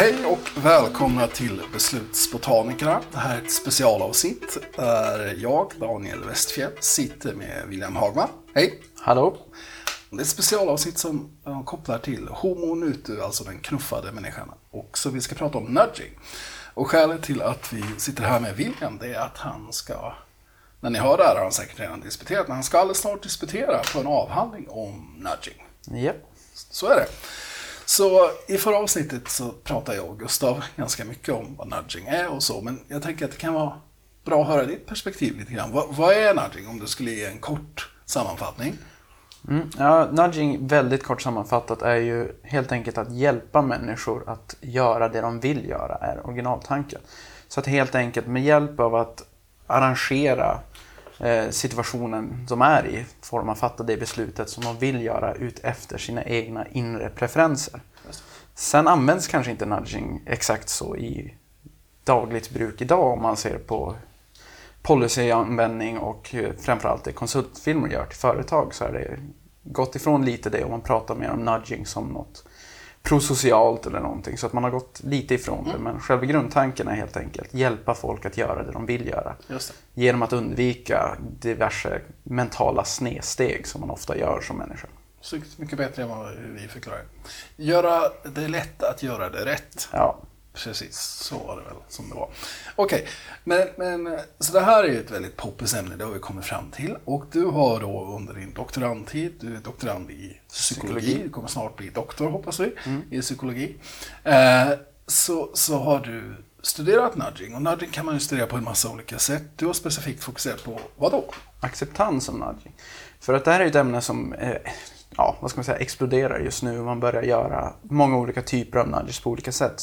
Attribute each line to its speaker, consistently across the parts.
Speaker 1: Hej och välkomna till Beslutsbotanikerna. Det här är ett specialavsnitt där jag, Daniel Westfjell, sitter med William Hagman. Hej!
Speaker 2: Hallå!
Speaker 1: Det är ett specialavsnitt som kopplar till Homo nutu, alltså den knuffade människan. Och så vi ska prata om nudging. Och skälet till att vi sitter här med William, det är att han ska, när ni hör det här har han säkert redan disputerat, men han ska alldeles snart disputera på en avhandling om nudging.
Speaker 2: Ja.
Speaker 1: Så är det. Så i förra avsnittet så pratade jag och Gustav ganska mycket om vad nudging är och så, men jag tänker att det kan vara bra att höra ditt perspektiv lite grann. Vad, vad är nudging om du skulle ge en kort sammanfattning?
Speaker 2: Mm. Ja, nudging, väldigt kort sammanfattat, är ju helt enkelt att hjälpa människor att göra det de vill göra, är originaltanken. Så att helt enkelt med hjälp av att arrangera situationen de är i får att fatta det beslutet som de vill göra ut efter sina egna inre preferenser. Sen används kanske inte nudging exakt så i dagligt bruk idag om man ser på policyanvändning och eh, framförallt det konsultfilmer gör till företag så är det gått ifrån lite det och man pratar mer om nudging som något prosocialt eller någonting. Så att man har gått lite ifrån det. Men själva grundtanken är helt enkelt hjälpa folk att göra det de vill göra. Genom att undvika diverse mentala snedsteg som man ofta gör som människa.
Speaker 1: Så mycket bättre än vad vi förklarar. Göra det lätt att göra det rätt.
Speaker 2: Ja.
Speaker 1: Precis, så var det väl som det var. Okej, okay. men, men så det här är ju ett väldigt poppis ämne, det har vi kommit fram till. Och du har då under din doktorandtid, du är doktorand i psykologi, psykologi. du kommer snart bli doktor hoppas vi, mm. i psykologi. Eh, så, så har du studerat nudging och nudging kan man ju studera på en massa olika sätt. Du har specifikt fokuserat på vad då?
Speaker 2: Acceptans av nudging. För att det här är ett ämne som eh, ja, vad ska man säga, exploderar just nu. Man börjar göra många olika typer av nudges på olika sätt.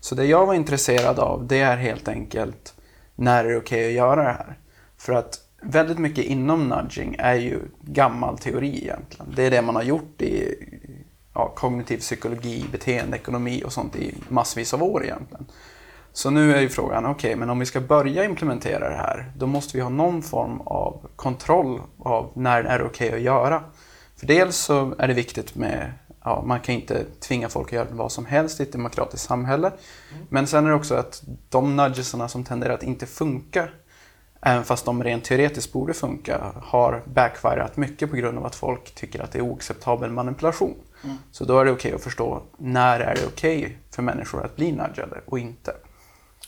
Speaker 2: Så det jag var intresserad av det är helt enkelt när är det okej okay att göra det här? För att väldigt mycket inom nudging är ju gammal teori egentligen. Det är det man har gjort i ja, kognitiv psykologi, beteendeekonomi och sånt i massvis av år egentligen. Så nu är ju frågan, okej, okay, men om vi ska börja implementera det här, då måste vi ha någon form av kontroll av när det är okej okay att göra. För dels så är det viktigt med ja, man kan inte tvinga folk att göra vad som helst i ett demokratiskt samhälle. Mm. Men sen är det också att de nudgesarna som tenderar att inte funka, även fast de rent teoretiskt borde funka, har backfirat mycket på grund av att folk tycker att det är oacceptabel manipulation. Mm. Så då är det okej okay att förstå när är det okej okay för människor att bli nudgade och inte.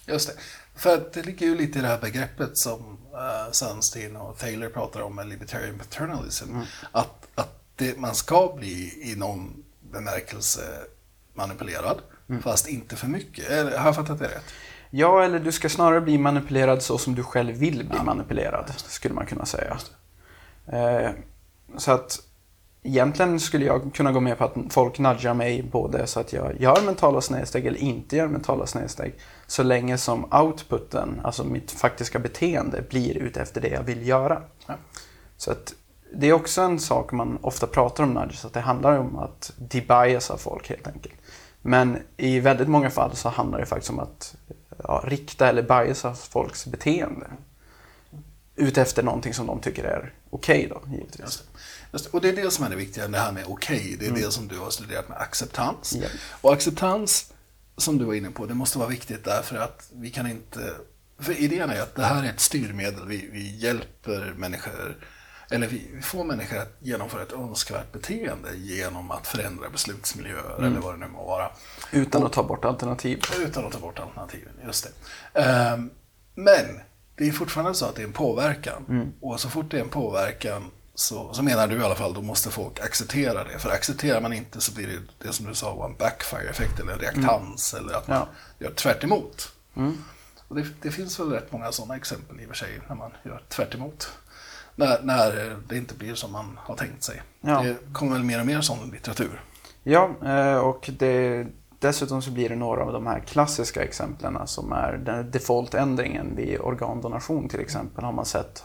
Speaker 1: Just det. För att det ligger ju lite i det här begreppet som uh, Sunstein och Taylor pratar om med libertarian paternalism. Mm. Att, att det, man ska bli i någon bemärkelse manipulerad, mm. fast inte för mycket. Eller, har jag fattat det rätt?
Speaker 2: Ja, eller du ska snarare bli manipulerad så som du själv vill bli ja. manipulerad, skulle man kunna säga. Eh, så att egentligen skulle jag kunna gå med på att folk nudgar mig både så att jag gör mentala snedsteg eller inte gör mentala snedsteg. Så länge som outputen, alltså mitt faktiska beteende, blir ut efter det jag vill göra. Ja. Så att det är också en sak man ofta pratar om nudges, att det handlar om att debiasa folk helt enkelt. Men i väldigt många fall så handlar det faktiskt om att ja, rikta eller biasa folks beteende. Utefter någonting som de tycker är okej okay då, givetvis. Just
Speaker 1: Just och det är det som är det viktiga, det här med okej. Okay. Det är mm. det som du har studerat med acceptans. Yeah. Och acceptans, som du var inne på, det måste vara viktigt därför att vi kan inte... För idén är att det här är ett styrmedel. Vi, vi hjälper människor eller vi får människor att genomföra ett önskvärt beteende genom att förändra beslutsmiljöer mm. eller vad det nu må vara.
Speaker 2: Utan att ta bort alternativ.
Speaker 1: Utan att ta bort alternativen, just det. Um, men det är fortfarande så att det är en påverkan. Mm. Och så fort det är en påverkan så, så, menar du i alla fall, då måste folk acceptera det. För accepterar man inte så blir det det som du sa en backfire-effekt eller en reaktans mm. eller att man ja. gör tvärt emot. Mm. Och det, det, finns väl rätt många sådana exempel i och för sig när man gör tvärt emot när, när det inte blir som man har tänkt sig. Ja. Det kommer väl mer och mer sån litteratur.
Speaker 2: Ja, eh, och det, dessutom så blir det några av de här klassiska exemplen som är den default-ändringen vid organdonation till exempel har man sett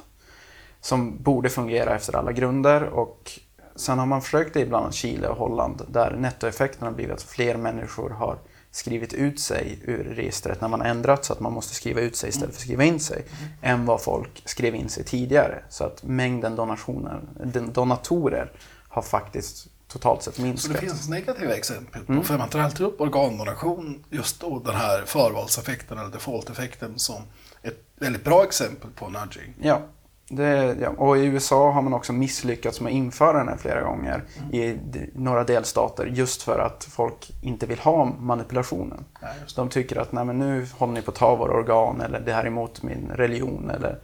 Speaker 2: som borde fungera efter alla grunder och sen har man försökt det i bland annat Chile och Holland där nettoeffekten har blivit att fler människor har skrivit ut sig ur registret när man har ändrat så att man måste skriva ut sig istället för att skriva in sig mm. än vad folk skrev in sig tidigare. Så att mängden donationer, donatorer har faktiskt totalt sett
Speaker 1: Så
Speaker 2: minskat.
Speaker 1: det finns negativa exempel på, för man tar alltid upp organdonation, just då den här förvalseffekten eller default-effekten som ett väldigt bra exempel på nudging.
Speaker 2: Ja, det, ja. Och i USA har man också misslyckats med att införa den här flera gånger i d- några delstater just för att folk inte vill ha manipulationen.
Speaker 1: Ja,
Speaker 2: de tycker att Nej, men nu håller ni på att ta våra organ eller det här är emot min religion eller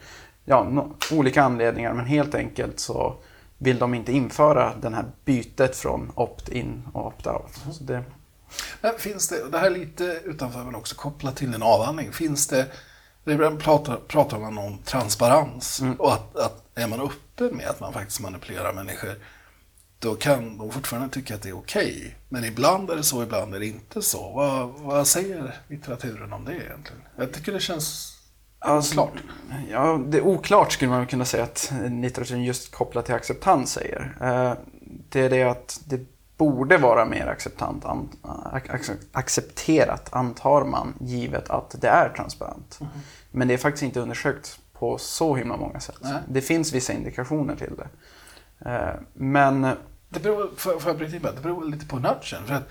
Speaker 2: ja, no, olika anledningar men helt enkelt så vill de inte införa det här bytet från opt-in och opt-out. Så det,
Speaker 1: finns det, det här är lite utanför men också kopplat till en avhandling, finns det, ibland pratar, pratar man om transparens och att, att är man öppen med att man faktiskt manipulerar människor då kan de fortfarande tycka att det är okej. Men ibland är det så, ibland är det inte så. Vad, vad säger litteraturen om det egentligen? Jag tycker det känns
Speaker 2: Alltså,
Speaker 1: oklart.
Speaker 2: Ja, det är oklart skulle man kunna säga att litteraturen just kopplat till acceptans säger. Eh, Det är det att det borde vara mer acceptant, an, ac- accepterat antar man, givet att det är transparent. Men det är faktiskt inte undersökt på så himla många sätt.
Speaker 1: Nej.
Speaker 2: Det finns vissa indikationer till det. Eh, Men
Speaker 1: Det beror, bryta in bara? Det beror lite på nudgen. För att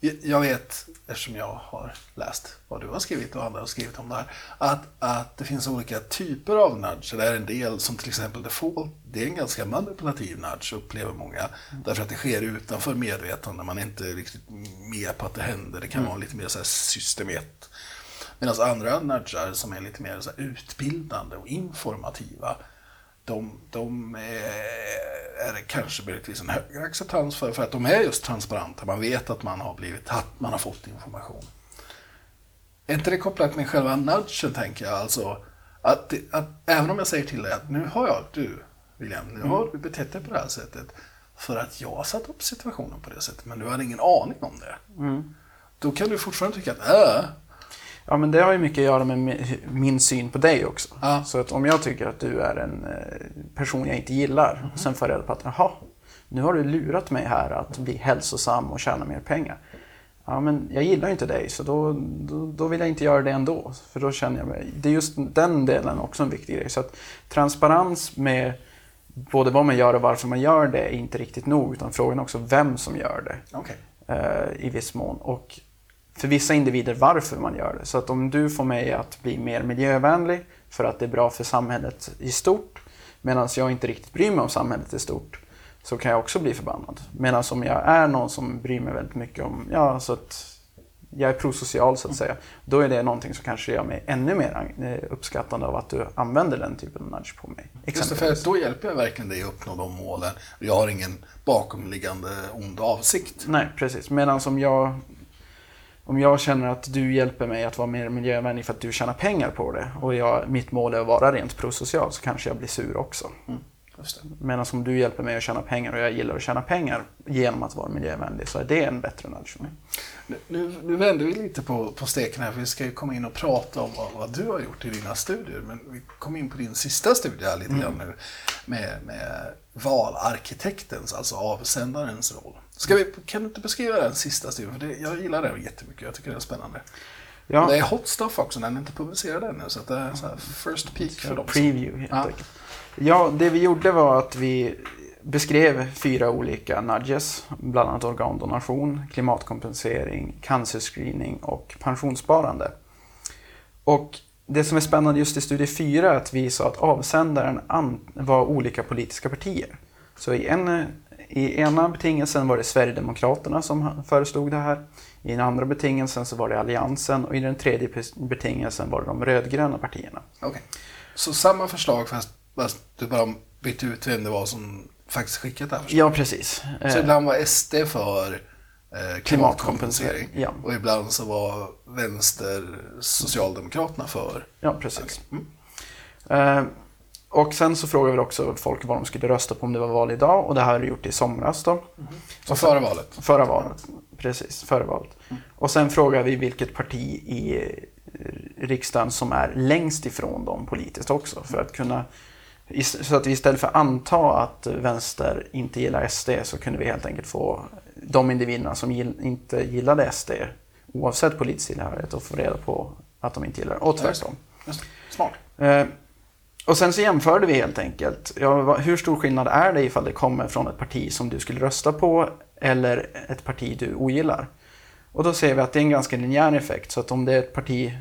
Speaker 1: jag- Jag vet, eftersom jag har läst vad du har skrivit och andra har skrivit om det här, att, att det finns olika typer av nudge. Det är en del som till exempel default, det är en ganska manipulativ nudge upplever många. Därför att det sker utanför medvetande, man är inte riktigt med på att det händer. Det kan vara lite mer så här systemet. Medan andra nudgar som är lite mer så utbildande och informativa, de, de är, är det kanske möjligtvis en högre acceptans för, för att de är just transparenta. Man vet att man har blivit att man har fått information. Är inte det kopplat med själva nudgen, tänker jag? Alltså, att, att även om jag säger till dig att nu har jag, du William, nu har du betett dig på det här sättet för att jag har satt upp situationen på det sättet, men du hade ingen aning om det. Då kan du fortfarande tycka att äh,
Speaker 2: Ja, men det har ju mycket att göra med mi- min syn på dig också.
Speaker 1: Ja.
Speaker 2: Så att om jag tycker att du är en eh, person jag inte gillar, och sen får jag reda på att jaha, nu har du lurat mig här att bli hälsosam och tjäna mer pengar. Ja, men jag gillar inte dig, så då, då, då vill jag inte göra det ändå. För då känner jag mig... Det är just den delen också en viktig grej. Så att transparens med både vad man gör och varför man gör det är inte riktigt nog, utan frågan är också vem som gör det
Speaker 1: okej.
Speaker 2: eh, i viss mån. Och för vissa individer varför man gör det. Så att om du får mig att bli mer miljövänlig för att det är bra för samhället i stort medan jag inte riktigt bryr mig om samhället i stort så kan jag också bli förbannad. Medan om jag är någon som bryr mig väldigt mycket om, ja så att jag är prosocial så att säga, då är det någonting som kanske gör mig ännu mer eh, uppskattande av att du använder den typen av nudge på mig.
Speaker 1: Just det, för då hjälper jag verkligen dig att uppnå de målen. Jag har ingen bakomliggande ond avsikt.
Speaker 2: Nej, precis. Medan om jag, om jag känner att du hjälper mig att vara mer miljövänlig för att du tjänar pengar på det och jag, mitt mål är att vara rent prosocial så kanske jag blir sur också.
Speaker 1: Det.
Speaker 2: Medan om du hjälper mig att tjäna pengar och jag gillar att tjäna pengar genom att vara miljövänlig så är det en bättre nudge för mig.
Speaker 1: Nu, nu, vänder vi lite på, på steken här, för vi ska ju komma in och prata om vad, vad du har gjort i dina studier. Men vi kom in på din sista studie här lite grann nu, med, med valarkitektens, alltså avsändarens roll. Ska vi, kan du inte beskriva den sista studien? För det, jag gillar den jättemycket, jag tycker den är spännande.
Speaker 2: Ja.
Speaker 1: Det är hot stuff också, den är inte publicerad ännu, så det är så first peek för dem.
Speaker 2: Preview helt
Speaker 1: Ja.
Speaker 2: enkelt. Ja, det vi gjorde var att vi beskrev fyra olika nudges, bland annat organdonation, klimatkompensering, cancerscreening och pensionssparande. Och det som är spännande just i studie 4 är att vi sa att avsändaren var olika politiska partier. Så i, en, i ena betingelsen var det Sverigedemokraterna som föreslog det här. I den andra betingelsen så var det Alliansen och i den tredje betingelsen var det de rödgröna partierna.
Speaker 1: Okej. Så samma förslag fast, fast du bara bytte ut vem det var som faktiskt skickat det här förslaget?
Speaker 2: Ja, precis.
Speaker 1: Så
Speaker 2: Eh,
Speaker 1: ibland var SD för eh, klimatkompensering
Speaker 2: Ja.
Speaker 1: och ibland så var vänster Socialdemokraterna för.
Speaker 2: Ja, precis.
Speaker 1: Mm.
Speaker 2: Eh, och sen så frågade vi också folk vad de skulle rösta på om det var val idag och det här har vi gjort i somras då.
Speaker 1: Så före valet.
Speaker 2: Förra valet. Precis, före valet. Och sen frågade vi vilket parti i eh, riksdagen som är längst ifrån dem politiskt också. För att kunna, så att vi istället för att anta att vänster inte gillar SD så kunde vi helt enkelt få de individerna som inte gillade SD oavsett politisk tillhörighet och få reda på att de inte gillar det. Och tvärtom.
Speaker 1: Smart.
Speaker 2: Och sen så jämförde vi helt enkelt. Ja, hur stor skillnad är det ifall det kommer från ett parti som du skulle rösta på eller ett parti du ogillar? Och då ser vi att det är en ganska linjär effekt. Så att om det är ett parti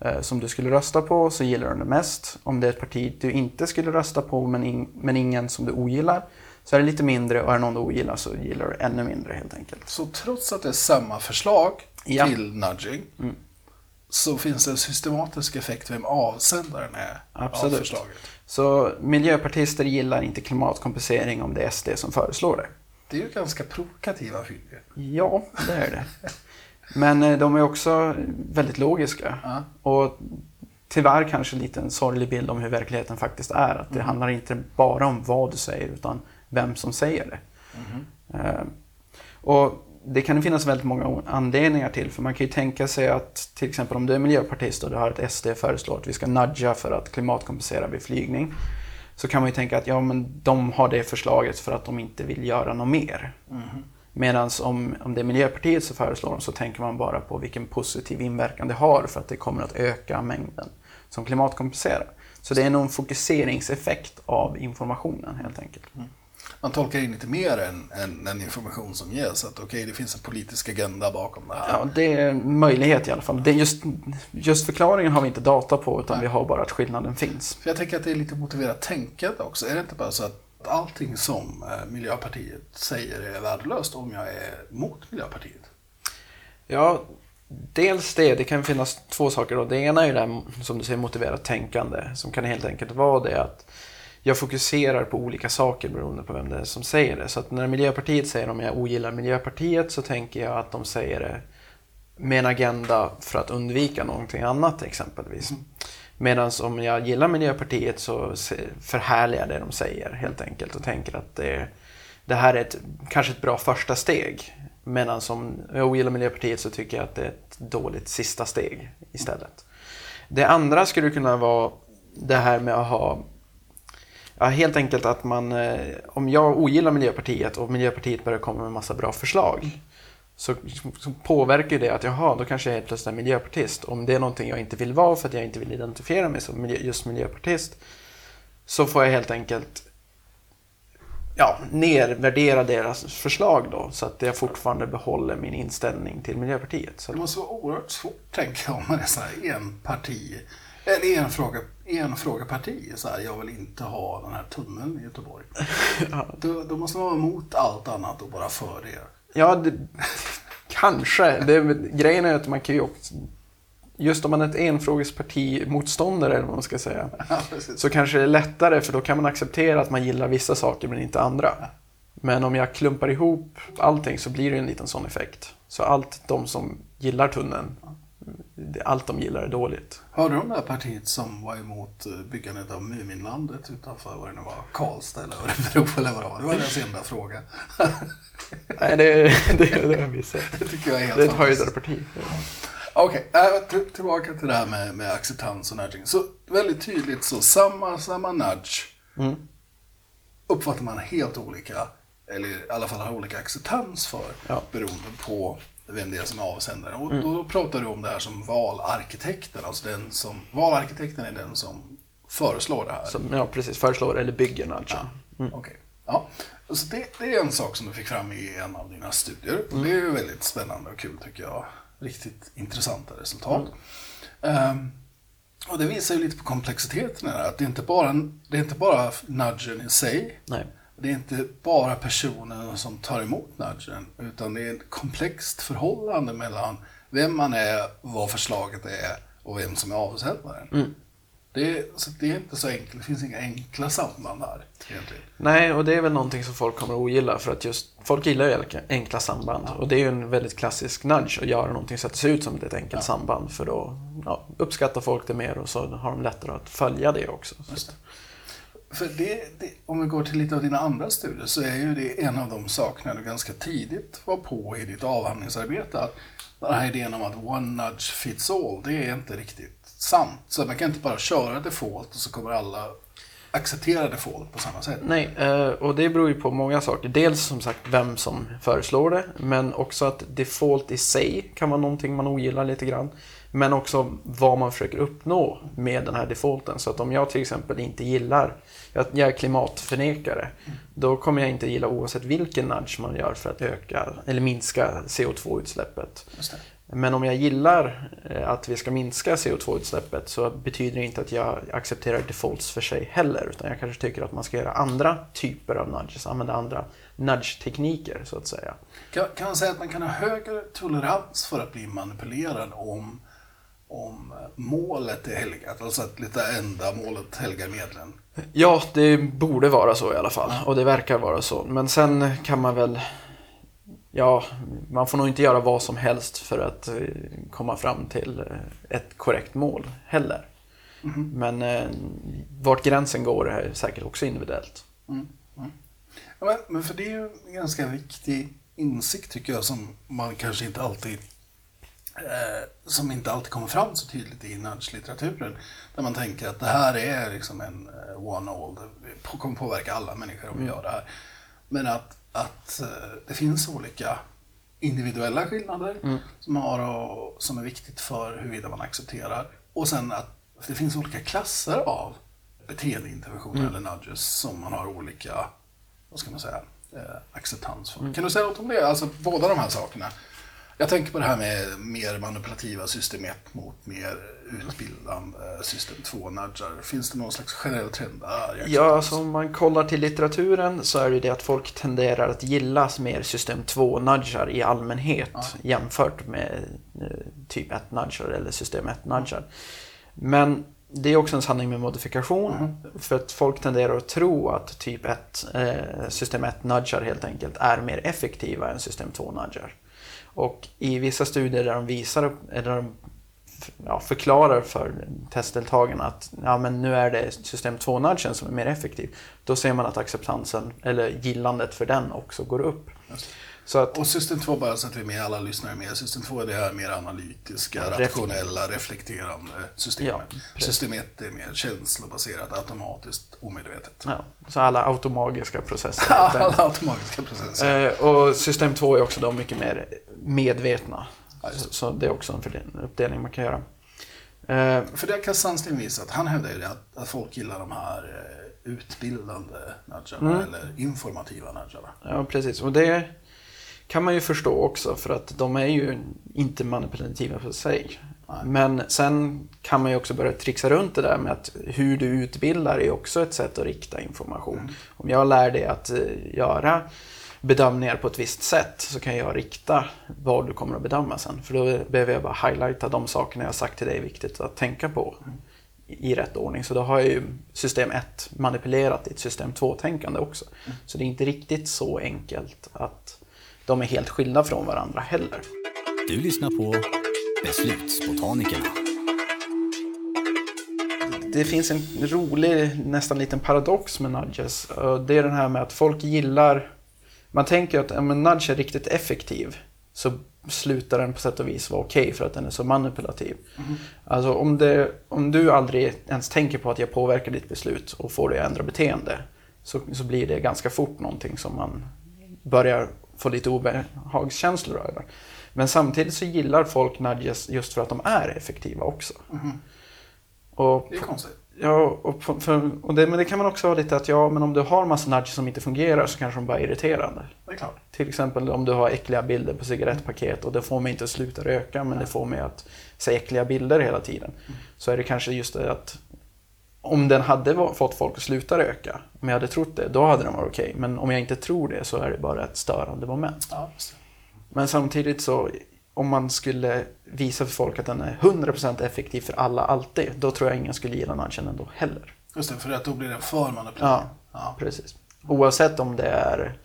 Speaker 2: eh, som du skulle rösta på så gillar du det mest. Om det är ett parti du inte skulle rösta på men, in, men ingen som du ogillar så är det lite mindre och är det någon du ogillar så gillar du ännu mindre helt enkelt.
Speaker 1: Så trots att det är samma förslag
Speaker 2: Ja.
Speaker 1: till nudging så finns det en systematisk effekt vem avsändaren är
Speaker 2: Absolut.
Speaker 1: av förslaget.
Speaker 2: Så miljöpartister gillar inte klimatkompensering om det är SD som föreslår det.
Speaker 1: Det är ju ganska provokativa fynd.
Speaker 2: Ja, det är det. Men eh, de är också väldigt logiska.
Speaker 1: Ja.
Speaker 2: Och tyvärr kanske lite en sorglig bild om hur verkligheten faktiskt är. Att det handlar inte bara om vad du säger utan vem som säger det. Eh, Och det kan det finnas väldigt många anledningar till. För man kan ju tänka sig att till exempel om du är miljöpartist och du har ett SD föreslår att vi ska nudga för att klimatkompensera vid flygning. Så kan man ju tänka att ja, men de har det förslaget för att de inte vill göra något mer. Medan om, om det är Miljöpartiet som föreslår dem så tänker man bara på vilken positiv inverkan det har för att det kommer att öka mängden som klimatkompenserar. Så det är någon fokuseringseffekt av informationen helt enkelt.
Speaker 1: Man tolkar in lite mer än, än den information som ges. Att okej, det finns en politisk agenda bakom det här.
Speaker 2: Ja, det är en möjlighet i alla fall. Det är just, just förklaringen har vi inte data på utan vi har bara att skillnaden finns.
Speaker 1: För jag tänker att det är lite motiverat tänkande också. Är det inte bara så att allting som eh, Miljöpartiet säger är värdelöst om jag är mot Miljöpartiet?
Speaker 2: Ja, dels det. Det kan finnas två saker. Då. Det ena är ju det här, som du säger motiverat tänkande. Som kan helt enkelt vara det att jag fokuserar på olika saker beroende på vem det är som säger det. Så att när Miljöpartiet säger om jag ogillar Miljöpartiet så tänker jag att de säger det med en agenda för att undvika någonting annat exempelvis. Medan om jag gillar Miljöpartiet så förhärligar jag det de säger helt enkelt och tänker att det, det här är ett, kanske ett bra första steg. Medan om jag ogillar Miljöpartiet så tycker jag att det är ett dåligt sista steg istället. Det andra skulle kunna vara det här med att ha Ja, helt enkelt att man, eh, om jag ogillar Miljöpartiet och Miljöpartiet börjar komma med massa bra förslag så, så påverkar det att jaha, då kanske jag helt plötsligt är miljöpartist. Om det är någonting jag inte vill vara för att jag inte vill identifiera mig som miljö, just miljöpartist så får jag helt enkelt ja, nervärdera deras förslag då så att jag fortfarande behåller min inställning till Miljöpartiet. Så
Speaker 1: Det måste vara oerhört svårt, tänker jag, om man är eller en fråga, en fråga parti. Så här, jag vill inte ha den här tunneln i Göteborg. då, då måste man vara emot allt annat och bara för det.
Speaker 2: Ja, det, kanske. Det, grejen är att man kan ju också... Just om man är ett enfrågesparti motståndare eller vad man ska säga.
Speaker 1: Ja.
Speaker 2: Så kanske det är lättare för då kan man acceptera att man gillar vissa saker men inte andra. Men om jag klumpar ihop allting så blir det en liten sån effekt. Så allt de som gillar tunneln, det- allt de gillar är dåligt.
Speaker 1: Hörde du om det här partiet som var emot eh, byggandet av Muminlandet utanför vad det nu var, Karlstad eller Örebro eller vad det var? Det var deras enda fråga.
Speaker 2: Nej, det, det, det har jag missat.
Speaker 1: Det tycker jag är helt
Speaker 2: Det är ett
Speaker 1: fantastiskt.
Speaker 2: höjdare parti.
Speaker 1: Okej, äh, till- tillbaka till det här med, med acceptans och nudging. Så väldigt tydligt så samma, samma nudge
Speaker 2: Mm.
Speaker 1: uppfattar man helt olika, eller i alla fall har olika acceptans för,
Speaker 2: Ja.
Speaker 1: beroende på vem det är som är avsändare. Och då pratar du om det här som valarkitekten, alltså den som, valarkitekten är den som föreslår det här.
Speaker 2: Som, ja, precis. Föreslår eller bygger nudgen.
Speaker 1: Okej. Ja. Så det, det är en sak som du fick fram i en av dina studier. Och Det är ju väldigt spännande och kul tycker jag. Riktigt intressanta resultat. Ehm, och det visar ju lite på komplexiteten i det här. Att det är inte bara, det är inte bara nudgen i sig.
Speaker 2: Nej.
Speaker 1: Det är inte bara personen som tar emot nudgen. Utan det är ett komplext förhållande mellan vem man är, vad förslaget är och vem som är avsändaren. Det, är, så det är inte så enkelt. Det finns inga enkla samband här egentligen.
Speaker 2: Nej, och det är väl någonting som folk kommer att ogilla för att just folk gillar ju enkla- samband och det är ju en väldigt klassisk nudge att göra någonting så att det ser ut som ett enkelt samband för då ja, uppskattar folk det mer och så har de lättare att följa det också.
Speaker 1: För det, det, om vi går till lite av dina andra studier så är ju det en av de sakerna du ganska tidigt var på i ditt avhandlingsarbete. Att den här idén om att one nudge fits all, det är inte riktigt sant. Så man kan inte bara köra default och så kommer alla acceptera default på samma sätt.
Speaker 2: Nej, eh, och det beror ju på många saker. Dels som sagt vem som föreslår det, men också att default i sig kan vara någonting man ogillar lite grann. Men också vad man försöker uppnå med den här defaulten. Så att om jag till exempel inte gillar, jag är klimatförnekare, då kommer jag inte gilla oavsett vilken nudge man gör för att öka eller minska CO2-utsläppet.
Speaker 1: Just det.
Speaker 2: Men om jag gillar eh, att vi ska minska CO2-utsläppet så betyder det inte att jag accepterar defaults för sig heller. Utan jag kanske tycker att man ska göra andra typer av nudges, använda andra nudge-tekniker så att säga.
Speaker 1: Kan, kan man säga att man kan ha högre tolerans för att bli manipulerad om, om målet är helgat? Alltså att lite enda målet helgar medlen?
Speaker 2: Ja, det borde vara så i alla fall. Och det verkar vara så. Men sen kan man väl... Ja, man får nog inte göra vad som helst för att eh, komma fram till eh, ett korrekt mål heller. Men eh, vart gränsen går är säkert också individuellt.
Speaker 1: Mm. Mm. Ja, men, men för det är ju en ganska viktig insikt tycker jag som man kanske inte alltid eh, som inte alltid kommer fram så tydligt i nudge-litteraturen. Där man tänker att det här är liksom en eh, one-all, det kommer påverka alla människor om vi gör det här. Men att, att eh, det finns olika individuella skillnader som, har och, som är viktigt för huruvida man accepterar. Och sen att det finns olika klasser av beteendeinterventioner eller nudges som man har olika, vad ska man säga, eh, acceptans för. Kan du säga något om det? Alltså båda de här sakerna. Jag tänker på det här med mer manipulativa system 1 mot mer utbildande system 2-nudgar. Finns det någon slags generell trend där?
Speaker 2: Ja, alltså om man kollar till litteraturen så är det det att folk tenderar att gilla mer system 2-nudgar i allmänhet jämfört med eh, typ 1-nudgar eller system 1-nudgar. Men det är också en sanning med modifikation. För att folk tenderar att tro att typ 1, eh, system 1-nudgar helt enkelt är mer effektiva än system 2-nudgar. Och i vissa studier där de visar, eller de ja, förklarar för testdeltagarna att ja, men nu är det system 2-nudgen som är mer effektiv. Då ser man att acceptansen, eller gillandet för den också går upp. Så att,
Speaker 1: Och system 2, bara så att vi med, alla lyssnare med. System 2 är det här mer analytiska, rationella, reflekterande systemet.
Speaker 2: Ja,
Speaker 1: system 1 är mer känslobaserat, automatiskt, omedvetet.
Speaker 2: ja, så alla automagiska processer.
Speaker 1: Alla automatiska processer.
Speaker 2: Eh, och system 2 är också då mycket mer medvetna. Så, så det är också en uppdelning man kan göra. Eh,
Speaker 1: För det kan Sandsten visa att han hävdar ju det att, att folk gillar de här eh, utbildande nudgarna
Speaker 2: Mm.
Speaker 1: eller informativa nudgarna.
Speaker 2: Ja, precis. Och det kan man ju förstå också för att de är ju inte manipulativa för sig. Men sen kan man ju också börja trixa runt det där med att hur du utbildar är också ett sätt att rikta information. Om jag lär dig att eh, göra bedömningar på ett visst sätt så kan jag rikta vad du kommer att bedöma sen. För då behöver jag bara highlighta de sakerna jag har sagt till dig är viktigt att tänka på i rätt ordning. Så då har jag ju system 1 manipulerat i ett system 2-tänkande också. Så det är inte riktigt så enkelt att de är helt skilda från varandra heller.
Speaker 3: Du lyssnar på Beslutsbotanikerna.
Speaker 2: Det finns en rolig, nästan liten paradox med nudges. Det är den här med att folk gillar... Man tänker att om en nudge är riktigt effektiv så slutar den på sätt och vis vara okej för att den är så manipulativ. Alltså om, det, om du aldrig ens tänker på att jag påverkar ditt beslut och får dig att ändra beteende så, så blir det ganska fort någonting som man börjar få lite obehagskänslor över. Men samtidigt så gillar folk nudges just för att de är effektiva också. Och
Speaker 1: Det är konstigt.
Speaker 2: Ja, och, för, för, och det, men det kan man också ha lite att ja, men om du har massa nudges som inte fungerar så kanske de bara är irriterande.
Speaker 1: Det är klart.
Speaker 2: Till exempel om du har äckliga bilder på cigarettpaket och det får mig inte att sluta röka men det får mig att se äckliga bilder hela tiden. Så är det kanske just det att om den hade fått folk att sluta röka, om jag hade trott det, då hade den varit okej. Men om jag inte tror det så är det bara ett störande moment.
Speaker 1: Ja.
Speaker 2: Men samtidigt så, om man skulle visa för folk att den är 100% effektiv för alla alltid, då tror jag ingen skulle gilla nudgen ändå heller.
Speaker 1: Just det, för att då blir den för manipulativ.
Speaker 2: Ja,
Speaker 1: Ja.
Speaker 2: precis. Oavsett om det är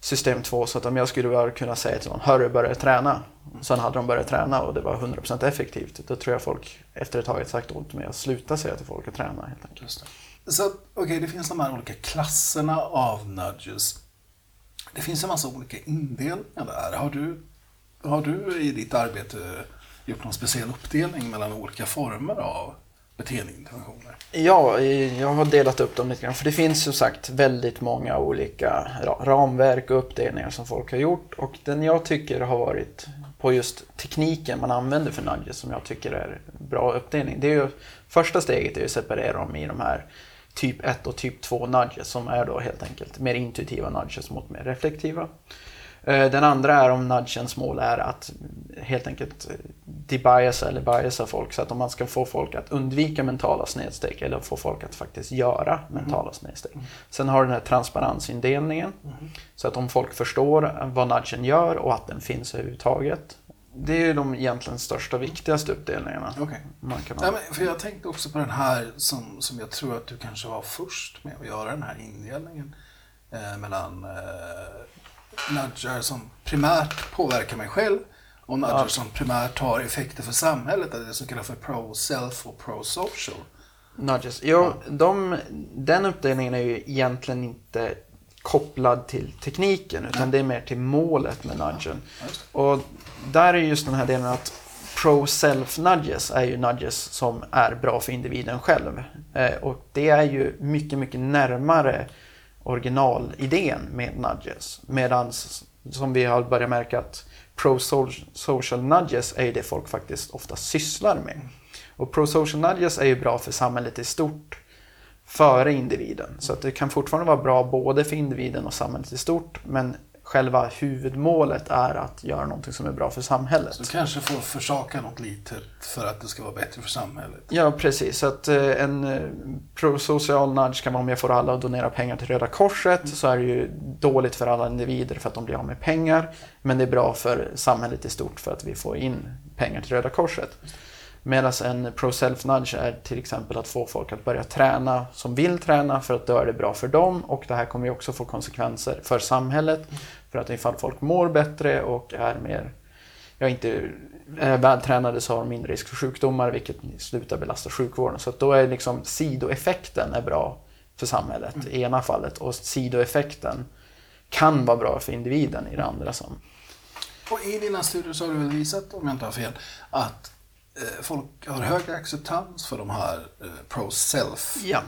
Speaker 2: system 2, så att om jag skulle bara kunna säga till någon, hörru, börja träna. Sen hade de börjat träna och det var 100% effektivt. Då tror jag folk efter ett tag hade sagt åt mig att sluta säga till folk att träna helt enkelt.
Speaker 1: Just det. Så okej, det finns de här olika klasserna av nudges. Det finns en massa olika indelningar där. Har du, har du i ditt arbete gjort någon speciell uppdelning mellan olika former av beteendeinterventioner?
Speaker 2: Ja, jag har delat upp dem lite grann. För det finns som sagt väldigt många olika ramverk och uppdelningar som folk har gjort. Och den jag tycker har varit på just tekniken man använder för nudges som jag tycker är bra uppdelning. Det är ju, första steget är att separera dem i de här typ 1 och typ 2 nudges som är då helt enkelt mer intuitiva nudges mot mer reflektiva. Eh, Den andra är om nudgens mål är att helt enkelt debiasa eller biasa folk så att om man ska få folk att undvika mentala snedsteg eller få folk att faktiskt göra mentala snedsteg. Sen har du den här transparensindelningen så att om folk förstår vad nudgen gör och att den finns överhuvudtaget. Det är ju de egentligen största viktigaste uppdelningarna.
Speaker 1: Okej.
Speaker 2: Man kan
Speaker 1: Ja,
Speaker 2: ha.
Speaker 1: men för jag tänkte också på den här som, som jag tror att du kanske var först med att göra den här indelningen eh, mellan eh, nudgar som primärt påverkar mig själv och nudgar
Speaker 2: Ja.
Speaker 1: som primärt har effekter för samhället, det som kallas för pro-self och pro-social.
Speaker 2: Nudges. Jo, de, den uppdelningen är ju egentligen inte kopplad till tekniken utan det är mer till målet med nudgen.
Speaker 1: Ja,
Speaker 2: Och där är just den här delen att pro-self nudges är ju nudges som är bra för individen själv. Eh, och det är ju mycket, mycket närmare originalidén med nudges. Medan som vi har börjat märka att pro-social nudges är det folk faktiskt ofta sysslar med. Och pro-social nudges är ju bra för samhället i stort före individen. Så att det kan fortfarande vara bra både för individen och samhället i stort. Men själva huvudmålet är att göra någonting som är bra för samhället.
Speaker 1: Så kanske får försaka något litet för att det ska vara bättre för samhället.
Speaker 2: Ja, precis. Att eh, en eh, prosocial nudge kan vara om jag får alla att donera pengar till Röda Korset så är det ju dåligt för alla individer för att de blir av med pengar. Men det är bra för samhället i stort för att vi får in pengar till Röda Korset. Medan en pro-self nudge är till exempel att få folk att börja träna som vill träna för att då är det bra för dem och det här kommer ju också få konsekvenser för samhället. För att ifall folk mår bättre och är mer ja, inte är vältränade så har de mindre risk för sjukdomar vilket slutar belasta sjukvården. Så att då är liksom sidoeffekten är bra för samhället i ena fallet och sidoeffekten kan vara bra för individen i det andra. Som.
Speaker 1: Och i dina studier så har du väl visat, om jag inte har fel, att folk har högre acceptans för de här eh, pro-self
Speaker 2: Ja.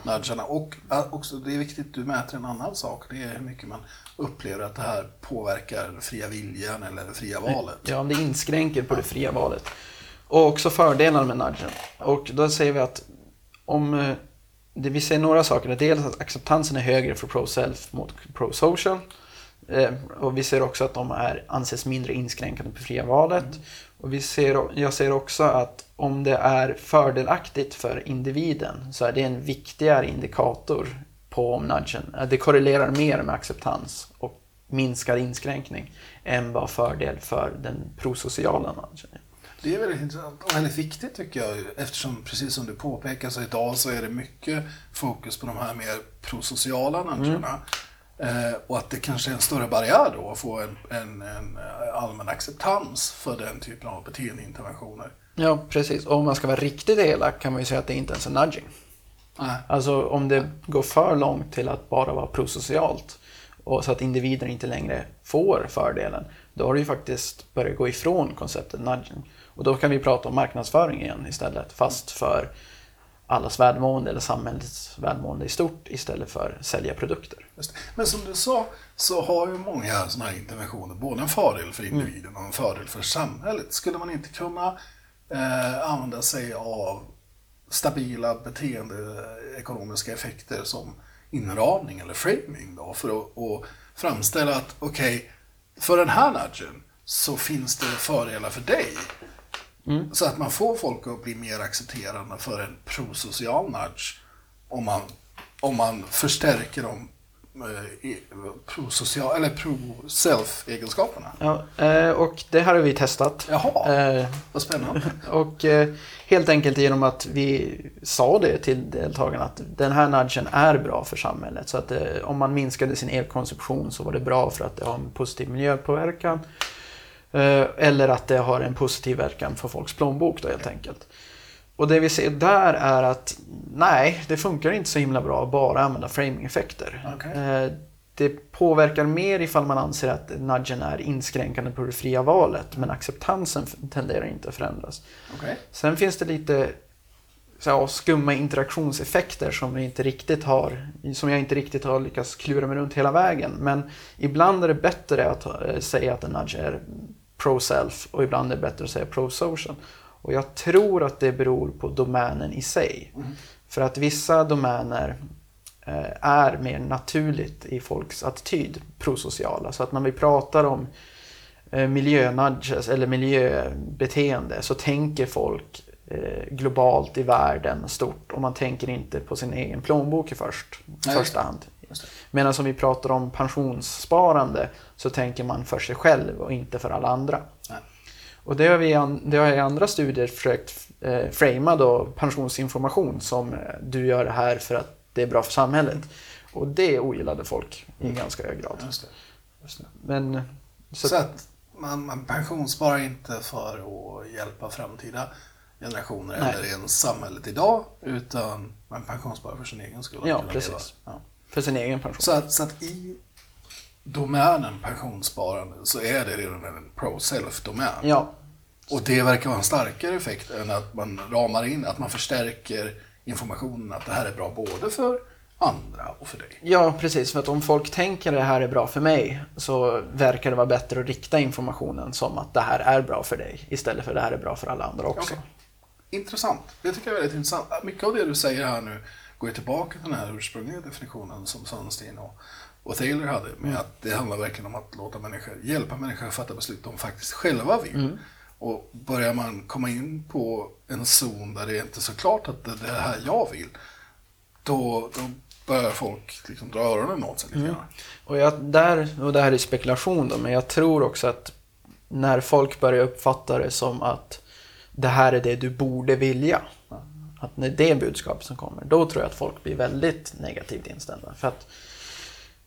Speaker 1: Och eh, också, det är viktigt, du mäter en annan sak. Det är hur mycket man upplever att det här påverkar fria viljan eller det fria valet.
Speaker 2: Ja, om det inskränker på det fria valet. Och också fördelarna med nudgen. Och då säger vi att om eh, det, vi säger några saker. Dels att acceptansen är högre för pro-self mot pro-social. Eh, och vi ser också att de är, anses mindre inskränkande på fria valet. Och vi ser, jag ser också att om det är fördelaktigt för individen så är det en viktigare indikator på om nudgen, eh, det korrelerar mer med acceptans och minskad inskränkning än vad fördel för den prosociala nudgen är.
Speaker 1: Det är väldigt intressant och väldigt viktigt tycker jag eftersom precis som du påpekar så idag så är det mycket fokus på de här mer prosociala nudgarna. Eh, och att det kanske är en större barriär då att få en, en, en eh, allmän acceptans för den typen av beteendeinterventioner.
Speaker 2: Ja, precis. Och om man ska vara riktigt elak kan man ju säga att det inte ens är nudging.
Speaker 1: Nej.
Speaker 2: Alltså om det går för långt till att bara vara prosocialt och så att individer inte längre får fördelen, då har du ju faktiskt börjat gå ifrån konceptet nudging. Och då kan vi prata om marknadsföring igen istället, fast för allas välmående eller samhällets välmående i stort istället för sälja produkter.
Speaker 1: Men som du sa så har ju många sådana här interventioner både en fördel för individen och en fördel för samhället. Skulle man inte kunna eh, använda sig av stabila beteendeekonomiska effekter som inramning eller framing då för att, att framställa att okej, för den här nudgen så finns det fördelar för dig. Så att man får folk att bli mer accepterande för en prosocial nudge om man, om man förstärker de i- prosocial, eller pro-self-egenskaperna.
Speaker 2: Ja, eh, och det här har vi testat.
Speaker 1: Jaha,
Speaker 2: Eh,
Speaker 1: vad spännande.
Speaker 2: Och eh, helt enkelt genom att vi sa det till deltagarna att den här nudgen är bra för samhället. Så att eh, om man minskade sin elkonsumtion så var det bra för att det har en positiv miljöpåverkan. Eh, eller att det har en positiv verkan för folks plånbok då helt enkelt. Och det vi ser där är att nej, det funkar inte så himla bra att bara använda framing-effekter.
Speaker 1: Okej.
Speaker 2: Eh, Det påverkar mer ifall man anser att nudgen är inskränkande på det fria valet men acceptansen tenderar inte att förändras.
Speaker 1: Okej.
Speaker 2: Sen finns det lite så här, skumma interaktionseffekter som, vi inte riktigt har, som jag inte riktigt har lyckats klura mig runt hela vägen. Men ibland är det bättre att eh, säga att en nudge är pro-self och ibland är det bättre att säga pro-social. Och jag tror att det beror på domänen i sig. För att vissa domäner eh, är mer naturligt i folks attityd prosociala. Så att när vi pratar om eh, miljönudges eller miljöbeteende så tänker folk eh, globalt i världen stort och man tänker inte på sin egen plånbok i först,
Speaker 1: Nej,
Speaker 2: första hand. Medan om vi pratar om pensionssparande så tänker man för sig själv och inte för alla andra.
Speaker 1: Nej.
Speaker 2: Och det har, vi, det har jag i andra studier försökt eh, framea då pensionsinformation som eh, du gör det här för att det är bra för samhället. Och det ogillade folk i ganska hög grad.
Speaker 1: Just det. Just det.
Speaker 2: Men så,
Speaker 1: Så, att man, man pensionssparar inte för att hjälpa framtida generationer
Speaker 2: Nej.
Speaker 1: eller ens samhället idag, utan man pensionssparar för sin egen skull.
Speaker 2: Ja, precis.
Speaker 1: Ja.
Speaker 2: för sin egen pension.
Speaker 1: Så, att, så att i domänen pensionssparande så är det redan en pro-self-domän.
Speaker 2: Ja,
Speaker 1: Och det verkar vara en starkare effekt än att man ramar in, att man förstärker informationen att det här är bra både för andra och för dig.
Speaker 2: ja, precis. För att om folk tänker det här är bra för mig så verkar det vara bättre att rikta informationen som att det här är bra för dig istället för det här är bra för alla andra också.
Speaker 1: Okej. Intressant. Det tycker jag är väldigt intressant. Mycket av det du säger här nu går ju tillbaka till den här ursprungliga definitionen som Sunstein och, och Taylor hade. Med att det handlar verkligen om att låta människor, hjälpa människor att fatta beslut de faktiskt själva vill. Och börjar man komma in på en zon där det är inte är så klart att det är det här jag vill. Då, då börjar folk liksom dra öronen åt sig lite grann.
Speaker 2: Och, jag, där, och det här är spekulation då, men jag tror också att när folk börjar uppfatta det som att det här är det du borde vilja. Att när det är budskapet som kommer, då tror jag att folk blir väldigt negativt inställda. För att,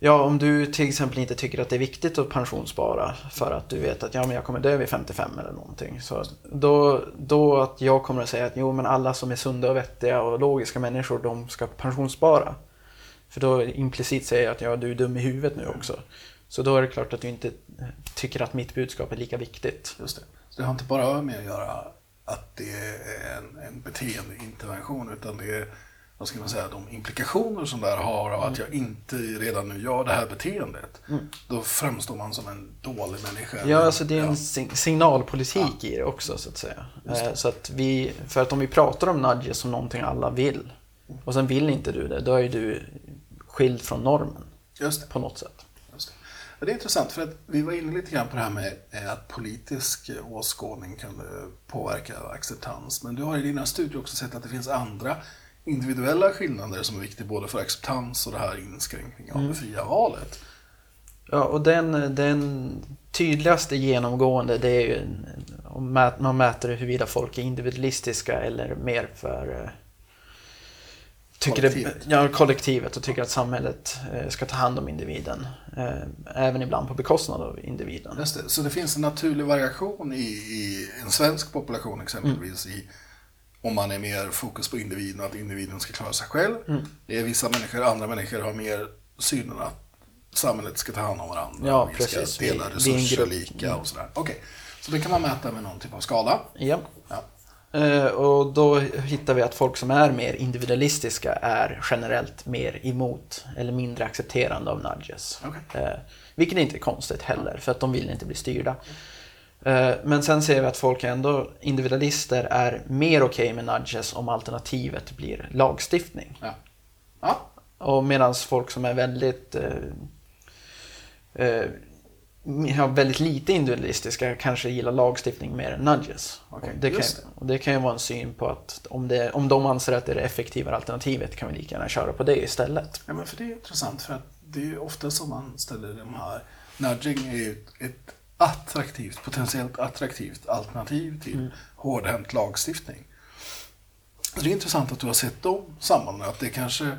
Speaker 2: ja, om du till exempel inte tycker att det är viktigt att pensionsspara för att du vet att ja, men jag kommer dö vid 55 eller någonting. Så då, då att jag kommer att säga att jo, men alla som är sunda och vettiga och logiska människor, de ska pensionsspara. För då implicit säger jag att ja, du är dum i huvudet nu också. Så då är det klart att du inte tycker att mitt budskap är lika viktigt.
Speaker 1: Just det. Så det har inte bara med att göra att det är en, en beteendeintervention utan det är vad ska man säga, de implikationer som det här har av att jag inte redan nu gör det här beteendet. Då framstår man som en dålig människa.
Speaker 2: Ja, alltså det är en
Speaker 1: Ja.
Speaker 2: sig- signalpolitik i det också så att säga. Eh, Så att vi, för att om vi pratar om nudges som någonting alla vill och sen vill inte du det, då är du skild från normen
Speaker 1: Just det.
Speaker 2: på något sätt.
Speaker 1: Just det. Ja, det är intressant för att vi var inne lite grann på det här med eh, att politisk eh, åskådning kunde påverka acceptans. Men du har i dina studier också sett att det finns andra individuella skillnader som är viktiga både för acceptans och det här inskränkningen av det fria valet.
Speaker 2: Ja, och den, den tydligaste genomgående det är ju om man mäter huruvida folk är individualistiska eller mer för eh, tycker
Speaker 1: Kollektivet.
Speaker 2: Det, ja, kollektivet och tycker att samhället eh, ska ta hand om individen. Eh, även ibland på bekostnad av individen.
Speaker 1: Just det. Så det finns en naturlig variation i, i en svensk population exempelvis i om man är mer fokus på individen och att individen ska klara sig själv. Det är vissa människor, andra människor har mer synen att samhället ska ta hand om varandra.
Speaker 2: Ja,
Speaker 1: vi
Speaker 2: precis.
Speaker 1: ska dela resurser lika och sådär. Okej, så det kan man mäta med någon typ av skala.
Speaker 2: Ja.
Speaker 1: Ja.
Speaker 2: Eh, och då hittar vi att folk som är mer individualistiska är generellt mer emot eller mindre accepterande av nudges.
Speaker 1: Okej.
Speaker 2: Eh, vilket inte är konstigt heller, för att de vill inte bli styrda. Eh, men sen ser vi att folk ändå, individualister, är mer okej med nudges om alternativet blir lagstiftning.
Speaker 1: Ja. Ja.
Speaker 2: Och medan folk som är väldigt eh, eh, har väldigt lite individualistiska kanske gillar lagstiftning mer än nudges. Och, det kan,
Speaker 1: det.
Speaker 2: det kan ju vara en syn på att om, det, om de anser att det är det effektivare alternativet kan vi lika gärna köra på det istället.
Speaker 1: Ja, men för det är intressant för att det är ju ofta som man ställer de här, nudging är ju ett, ett attraktivt, potentiellt attraktivt alternativ till hårdhänt lagstiftning. Så det är intressant att du har sett de sambanden, att det kanske,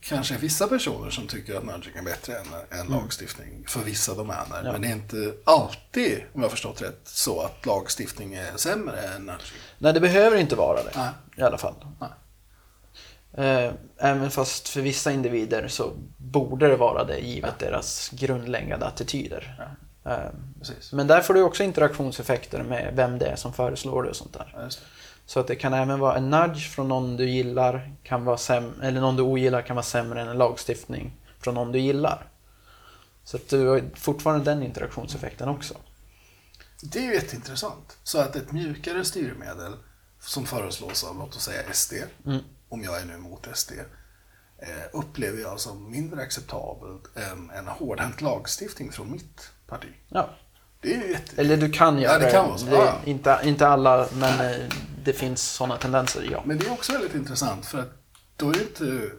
Speaker 1: kanske är vissa personer som tycker att nudging är bättre än, än lagstiftning för vissa domäner.
Speaker 2: Ja.
Speaker 1: Men det är inte alltid, om jag har förstått rätt, så att lagstiftning är sämre än nudging.
Speaker 2: Nej, det behöver inte vara det.
Speaker 1: Nej.
Speaker 2: I alla fall.
Speaker 1: Nej.
Speaker 2: Eh, Även fast för vissa individer så borde det vara det givet deras grundläggande attityder. Eh,
Speaker 1: Precis.
Speaker 2: Men där får du också interaktionseffekter med vem det är som föreslår det och sånt där.
Speaker 1: Ja.
Speaker 2: Så att det kan även vara en nudge från någon du gillar, kan vara säm- eller någon du ogillar kan vara sämre än en lagstiftning från någon du gillar. Så att du har fortfarande den interaktionseffekten också.
Speaker 1: Det är ju jätteintressant. Så att ett mjukare styrmedel som föreslås av, låt oss säga SD,
Speaker 2: Mm.
Speaker 1: om jag är nu emot SD, eh, upplever jag som mindre acceptabelt än en hårdhänt lagstiftning från mitt parti.
Speaker 2: Ja.
Speaker 1: Det är jätte...
Speaker 2: Eller du kan
Speaker 1: Ja,
Speaker 2: göra
Speaker 1: det kan vara så.
Speaker 2: Det-
Speaker 1: Ja.
Speaker 2: Inte, inte alla, men eh, det finns sådana tendenser, ja.
Speaker 1: Men det är också väldigt intressant för att då är det inte...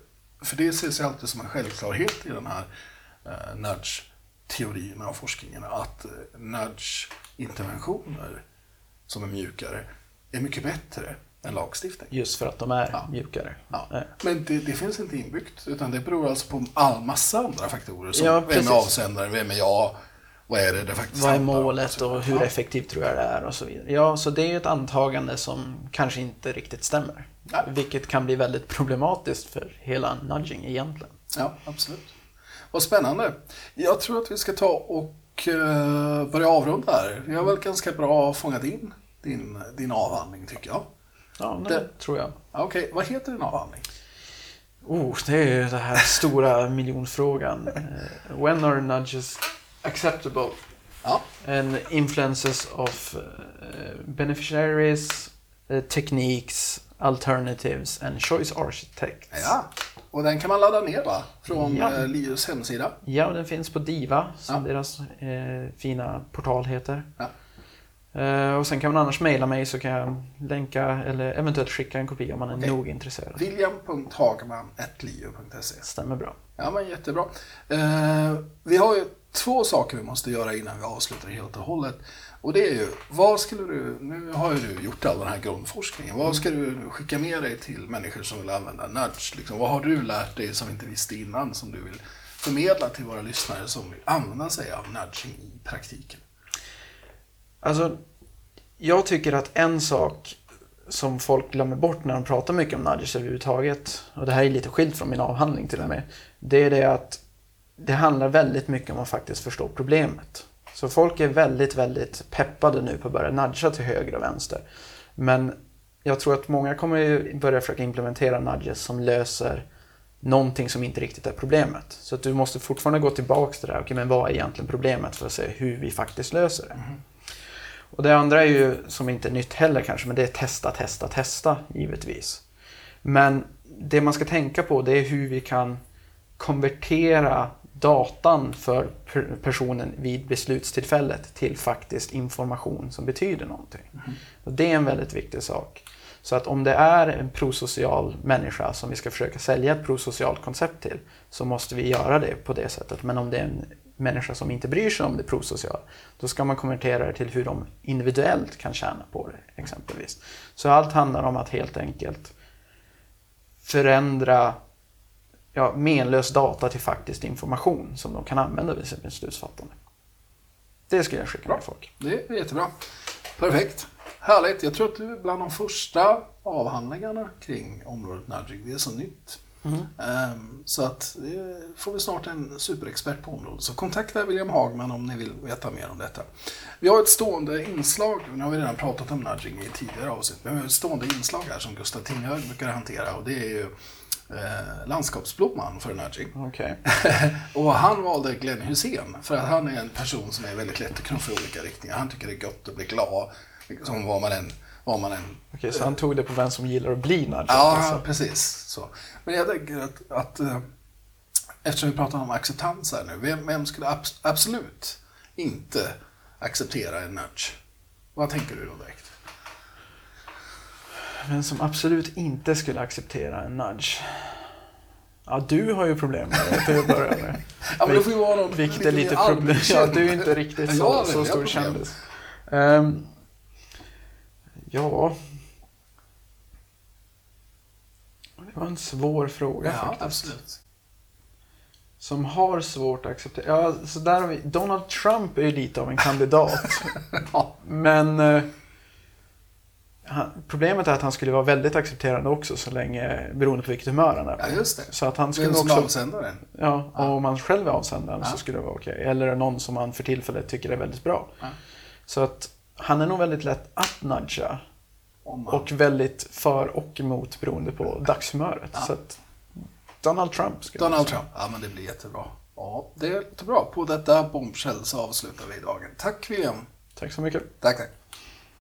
Speaker 1: För det ses ju alltid som en självklarhet i den här uh, nudge-teorin av forskningen att uh, nudge-interventioner som är mjukare är mycket bättre än lagstiftning.
Speaker 2: Just för att de är
Speaker 1: Ja.
Speaker 2: mjukare.
Speaker 1: Ja.
Speaker 2: Eh,
Speaker 1: Men det, det finns inte inbyggt, utan det beror alltså på all massa andra faktorer. Som
Speaker 2: Ja,
Speaker 1: vem är avsändaren, vem är jag, vad är det det faktiskt
Speaker 2: Vad är målet och hur effektivt tror jag det är och så vidare. Ja, så det är ju ett antagande som kanske inte riktigt stämmer.
Speaker 1: Nej.
Speaker 2: Vilket kan bli väldigt problematiskt för hela nudging egentligen.
Speaker 1: Ja, absolut. Vad spännande. Jag tror att vi ska ta och eh, börja avrunda här. Vi har väl ganska bra fångat in din, din avhandling tycker jag.
Speaker 2: Ja, det,
Speaker 1: Det-
Speaker 2: tror jag.
Speaker 1: Ja, Okej, vad heter din avhandling?
Speaker 2: Oh, det är ju den här stora miljonfrågan. Eh, When are nudges acceptable?
Speaker 1: Ja,
Speaker 2: And influences of uh, beneficiaries, uh, techniques, alternatives and choice architects.
Speaker 1: ja. Och den kan man ladda ner va? Från
Speaker 2: Ja.
Speaker 1: eh, Lius hemsida.
Speaker 2: Ja, och den finns på Diva, som
Speaker 1: Ja.
Speaker 2: deras eh, fina portal heter.
Speaker 1: Ja.
Speaker 2: Eh, och sen kan man annars mejla mig så kan jag länka eller eventuellt skicka en kopia om man är
Speaker 1: Okej.
Speaker 2: nog intresserad.
Speaker 1: William.hagman.liu.se
Speaker 2: Stämmer bra.
Speaker 1: Ja, men jättebra. Eh, vi har ju två saker vi måste göra innan vi avslutar helt och hållet. Och det är ju, vad skulle du, nu har ju du gjort all den här grundforskningen, vad ska du skicka med dig till människor som vill använda nudge? Liksom, vad har du lärt dig som vi inte visste innan som du vill förmedla till våra lyssnare som vill använda sig av nudging i praktiken?
Speaker 2: Alltså, jag tycker att en sak som folk glömmer bort när de pratar mycket om nudges överhuvudtaget, och det här är lite skilt från min avhandling till och med, det är det att det handlar väldigt mycket om att faktiskt förstå problemet. Så folk är väldigt, väldigt peppade nu på att börja nudga till höger och vänster. Men jag tror att många kommer börja försöka implementera nudges som löser någonting som inte riktigt är problemet. Så att du måste fortfarande gå tillbaka till det här, okej men vad är egentligen problemet för att se hur vi faktiskt löser det. Och det andra är ju, som inte är nytt heller kanske, men det är testa, testa, testa givetvis. Men det man ska tänka på det är hur vi kan konvertera datan för per- personen vid beslutstillfället till faktiskt information som betyder någonting. Och det är en väldigt viktig sak. Så att om det är en prosocial människa som vi ska försöka sälja ett prosocialt koncept till så måste vi göra det på det sättet. Men om det är en människa som inte bryr sig om det prosociala då ska man konvertera det till hur de individuellt kan tjäna på det exempelvis. Så allt handlar om att helt enkelt förändra ja, menlös data till faktiskt information som de kan använda vid sitt beslutsfattande. Det skulle jag skicka
Speaker 1: Bra.
Speaker 2: med folk.
Speaker 1: Det är jättebra. Perfekt. Härligt. Jag tror att du är bland de första avhandlingarna kring området nudging. Det är så nytt. Ehm, så att det får vi snart en superexpert på området. Så kontakta William Hagman om ni vill veta mer om detta. Vi har ett stående inslag, nu har vi redan pratat om nudging i tidigare avsnitt, men vi har ett stående inslag här som Gustav Tinghög brukar hantera och det är ju eh, landskapsblomman för nudging.
Speaker 2: Okej.
Speaker 1: och han valde Glenn Hussein för att han är en person som är väldigt lätt att knuffa i olika riktningar. Han tycker det är gött att bli glad, liksom vad man än, vad man än
Speaker 2: Okej, så han tog det på vem som gillar att bli nudgad.
Speaker 1: Ja,
Speaker 2: alltså.
Speaker 1: precis. Så. Men jag tänker att, att eh, eftersom vi pratar om acceptans här nu, vem, vem skulle abs- absolut inte acceptera en nudge? Vad tänker du då direkt?
Speaker 2: Men som absolut inte skulle acceptera en nudge. Ja, du har ju problem med det till att börja med.
Speaker 1: Ja, men det får ju vara någon
Speaker 2: Vilket är lite problem. Ja, du är inte riktigt
Speaker 1: Ja,
Speaker 2: så, så stor kändis. Ehm, ja. Det var en svår fråga
Speaker 1: Ja,
Speaker 2: faktiskt.
Speaker 1: absolut.
Speaker 2: Som har svårt att acceptera. Ja, så där har vi. Donald Trump är ju lite av en kandidat.
Speaker 1: Ja,
Speaker 2: Men eh, han, problemet är att han skulle vara väldigt accepterande också så länge, beroende på vilket humör han är på.
Speaker 1: ja, just det.
Speaker 2: Så att han skulle
Speaker 1: som
Speaker 2: också,
Speaker 1: avsändaren?
Speaker 2: ja, och om han själv är avsändaren
Speaker 1: Ja.
Speaker 2: så skulle det vara okej. Eller någon som han för tillfället tycker är väldigt bra.
Speaker 1: Ja.
Speaker 2: Så att han är nog väldigt lätt att nudga.
Speaker 1: Man-
Speaker 2: Och väldigt för och emot beroende på dagshumöret. Så att Donald Trump skulle
Speaker 1: Donald. Trump. Ja, men det blir jättebra. Ja, det låter bra. På detta bombshell så avslutar vi dagen. Tack William.
Speaker 2: Tack så mycket.
Speaker 1: Tack, tack.